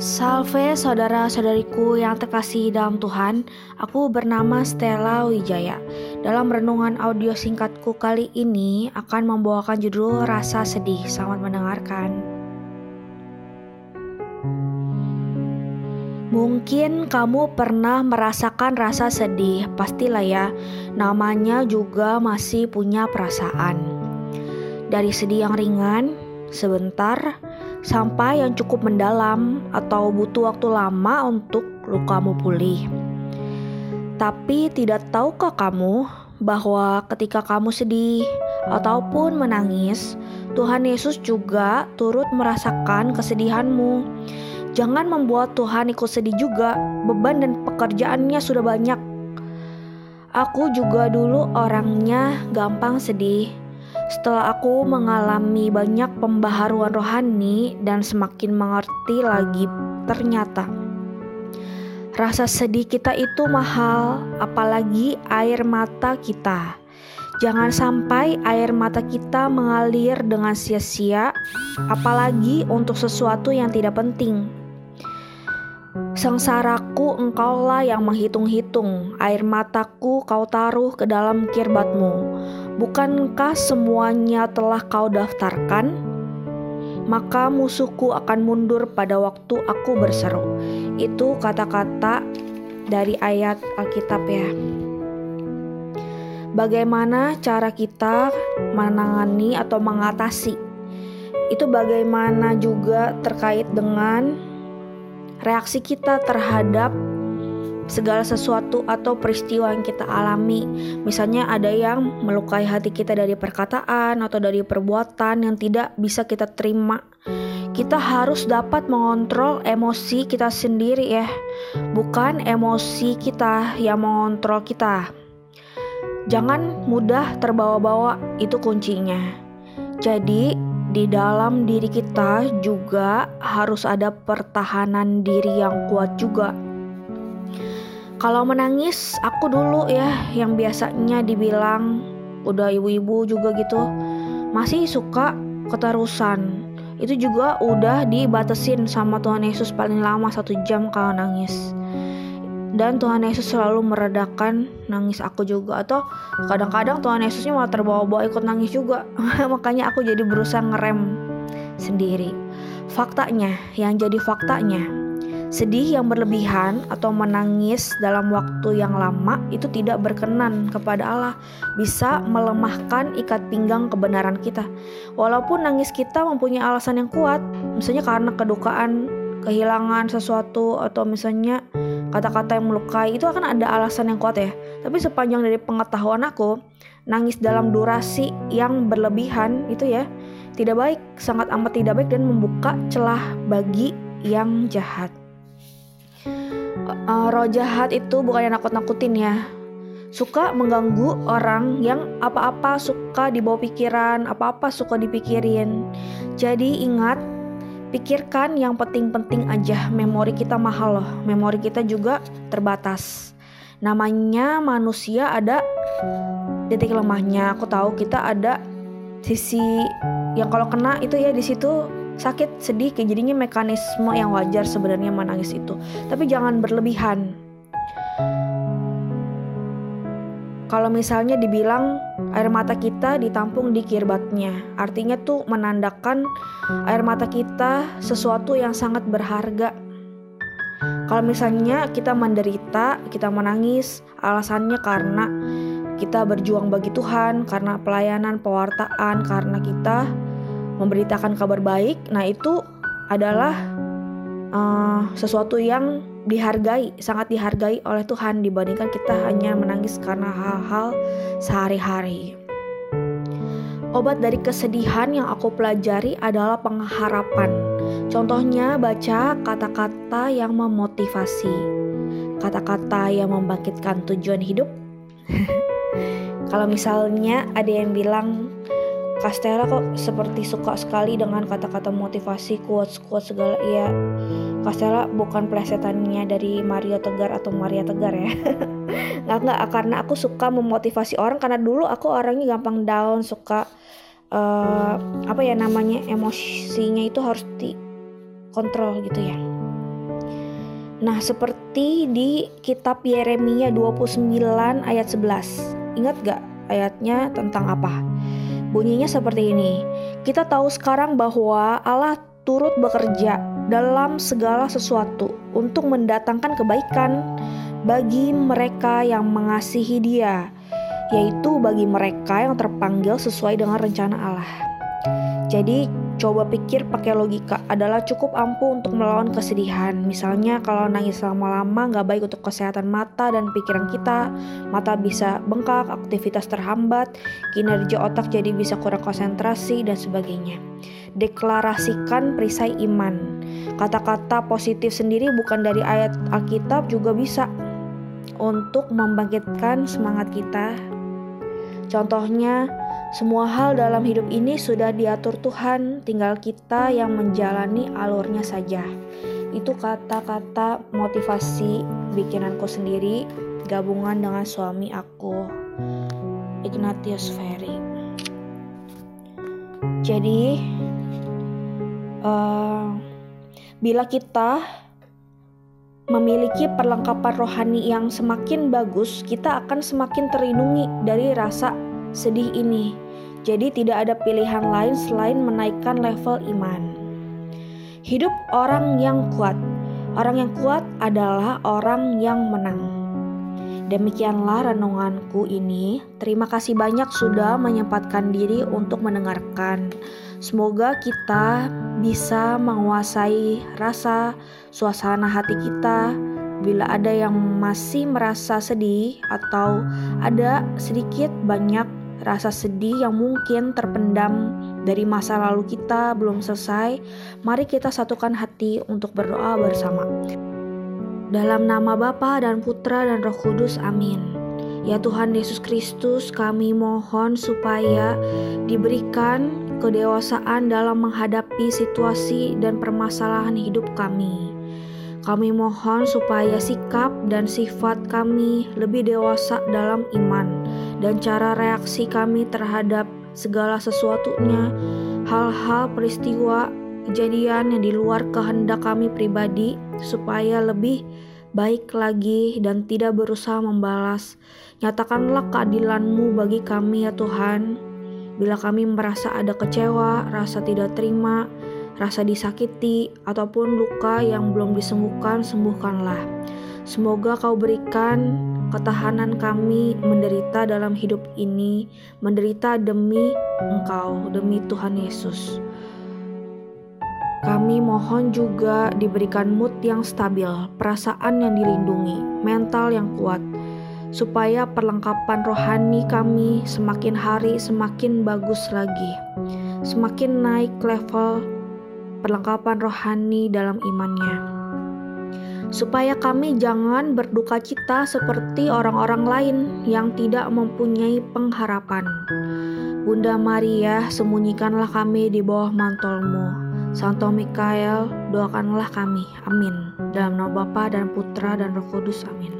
Salve saudara-saudariku yang terkasih dalam Tuhan, aku bernama Stella Wijaya. Dalam renungan audio singkatku kali ini akan membawakan judul Rasa Sedih. Selamat mendengarkan. Mungkin kamu pernah merasakan rasa sedih, pastilah ya. Namanya juga masih punya perasaan. Dari sedih yang ringan, sebentar, sampai yang cukup mendalam atau butuh waktu lama untuk lukamu pulih. Tapi tidak tahukah kamu bahwa ketika kamu sedih ataupun menangis, Tuhan Yesus juga turut merasakan kesedihanmu. Jangan membuat Tuhan ikut sedih juga, beban dan pekerjaannya sudah banyak. Aku juga dulu orangnya gampang sedih. Setelah aku mengalami banyak pembaharuan rohani dan semakin mengerti lagi, ternyata rasa sedih kita itu mahal, apalagi air mata kita. Jangan sampai air mata kita mengalir dengan sia-sia, apalagi untuk sesuatu yang tidak penting. Sengsaraku engkaulah yang menghitung-hitung, air mataku kau taruh ke dalam kirbatmu. Bukankah semuanya telah kau daftarkan? Maka musuhku akan mundur pada waktu aku berseru. Itu kata-kata dari ayat Alkitab ya. Bagaimana cara kita menangani atau mengatasi? Itu bagaimana juga terkait dengan reaksi kita terhadap segala sesuatu atau peristiwa yang kita alami. Misalnya ada yang melukai hati kita dari perkataan atau dari perbuatan yang tidak bisa kita terima. Kita harus dapat mengontrol emosi kita sendiri ya. Bukan emosi kita yang mengontrol kita. Jangan mudah terbawa-bawa, itu kuncinya. Jadi, di dalam diri kita juga harus ada pertahanan diri yang kuat juga. Kalau menangis, aku dulu ya yang biasanya dibilang udah ibu-ibu juga gitu, masih suka keterusan. Itu juga udah dibatasin sama Tuhan Yesus paling lama satu jam kalau nangis. Dan Tuhan Yesus selalu meredakan nangis aku juga. Atau kadang-kadang Tuhan Yesusnya malah terbawa-bawa ikut nangis juga. Makanya aku jadi berusaha ngerem sendiri. Faktanya yang jadi faktanya sedih yang berlebihan atau menangis dalam waktu yang lama itu tidak berkenan kepada Allah bisa melemahkan ikat pinggang kebenaran kita walaupun nangis kita mempunyai alasan yang kuat misalnya karena kedukaan kehilangan sesuatu atau misalnya kata-kata yang melukai itu akan ada alasan yang kuat ya. Tapi sepanjang dari pengetahuan aku, nangis dalam durasi yang berlebihan itu ya tidak baik, sangat amat tidak baik dan membuka celah bagi yang jahat. Uh, roh jahat itu bukan yang nakut-nakutin ya. Suka mengganggu orang yang apa-apa suka dibawa pikiran, apa-apa suka dipikirin. Jadi ingat Pikirkan yang penting-penting aja, memori kita mahal loh, memori kita juga terbatas. Namanya manusia ada titik lemahnya. Aku tahu kita ada sisi yang kalau kena itu ya di situ sakit, sedih, kayak jadinya mekanisme yang wajar sebenarnya menangis itu. Tapi jangan berlebihan. Kalau misalnya dibilang air mata kita ditampung di kirbatnya, artinya tuh menandakan air mata kita sesuatu yang sangat berharga. Kalau misalnya kita menderita, kita menangis, alasannya karena kita berjuang bagi Tuhan, karena pelayanan, pewartaan, karena kita memberitakan kabar baik. Nah, itu adalah uh, sesuatu yang dihargai, sangat dihargai oleh Tuhan dibandingkan kita hanya menangis karena hal-hal sehari-hari. Obat dari kesedihan yang aku pelajari adalah pengharapan. Contohnya baca kata-kata yang memotivasi, kata-kata yang membangkitkan tujuan hidup. Kalau misalnya ada yang bilang Castella kok seperti suka sekali dengan kata-kata motivasi, quotes-quotes segala. Iya, Castella bukan plesetannya dari Mario Tegar atau Maria Tegar ya. nggak nggak, karena aku suka memotivasi orang karena dulu aku orangnya gampang down, suka uh, apa ya namanya emosinya itu harus dikontrol gitu ya. Nah, seperti di kitab Yeremia 29 ayat 11. Ingat gak ayatnya tentang apa? Bunyinya seperti ini. Kita tahu sekarang bahwa Allah turut bekerja dalam segala sesuatu untuk mendatangkan kebaikan bagi mereka yang mengasihi Dia, yaitu bagi mereka yang terpanggil sesuai dengan rencana Allah. Jadi, Coba pikir pakai logika adalah cukup ampuh untuk melawan kesedihan. Misalnya kalau nangis lama-lama nggak baik untuk kesehatan mata dan pikiran kita. Mata bisa bengkak, aktivitas terhambat, kinerja otak jadi bisa kurang konsentrasi dan sebagainya. Deklarasikan perisai iman. Kata-kata positif sendiri bukan dari ayat Alkitab juga bisa untuk membangkitkan semangat kita. Contohnya, semua hal dalam hidup ini sudah diatur Tuhan, tinggal kita yang menjalani alurnya saja. Itu kata-kata motivasi bikinanku sendiri, gabungan dengan suami aku, Ignatius Ferry. Jadi, uh, bila kita memiliki perlengkapan rohani yang semakin bagus, kita akan semakin terlindungi dari rasa sedih ini. Jadi tidak ada pilihan lain selain menaikkan level iman. Hidup orang yang kuat. Orang yang kuat adalah orang yang menang. Demikianlah renunganku ini. Terima kasih banyak sudah menyempatkan diri untuk mendengarkan. Semoga kita bisa menguasai rasa suasana hati kita, bila ada yang masih merasa sedih atau ada sedikit banyak rasa sedih yang mungkin terpendam dari masa lalu kita belum selesai, mari kita satukan hati untuk berdoa bersama. Dalam nama Bapa dan Putra dan Roh Kudus, amin. Ya Tuhan Yesus Kristus, kami mohon supaya diberikan kedewasaan dalam menghadapi situasi dan permasalahan hidup kami. Kami mohon supaya sikap dan sifat kami lebih dewasa dalam iman dan cara reaksi kami terhadap segala sesuatunya, hal-hal peristiwa kejadian yang di luar kehendak kami pribadi, supaya lebih baik lagi dan tidak berusaha membalas. Nyatakanlah keadilan-Mu bagi kami ya Tuhan. Bila kami merasa ada kecewa, rasa tidak terima, rasa disakiti, ataupun luka yang belum disembuhkan, sembuhkanlah. Semoga kau berikan ketahanan kami menderita dalam hidup ini, menderita demi Engkau, demi Tuhan Yesus. Kami mohon juga diberikan mood yang stabil, perasaan yang dilindungi, mental yang kuat, supaya perlengkapan rohani kami semakin hari semakin bagus lagi, semakin naik level perlengkapan rohani dalam imannya supaya kami jangan berduka cita seperti orang-orang lain yang tidak mempunyai pengharapan. Bunda Maria, sembunyikanlah kami di bawah mantolmu. Santo Mikael, doakanlah kami. Amin. Dalam nama Bapa dan Putra dan Roh Kudus. Amin.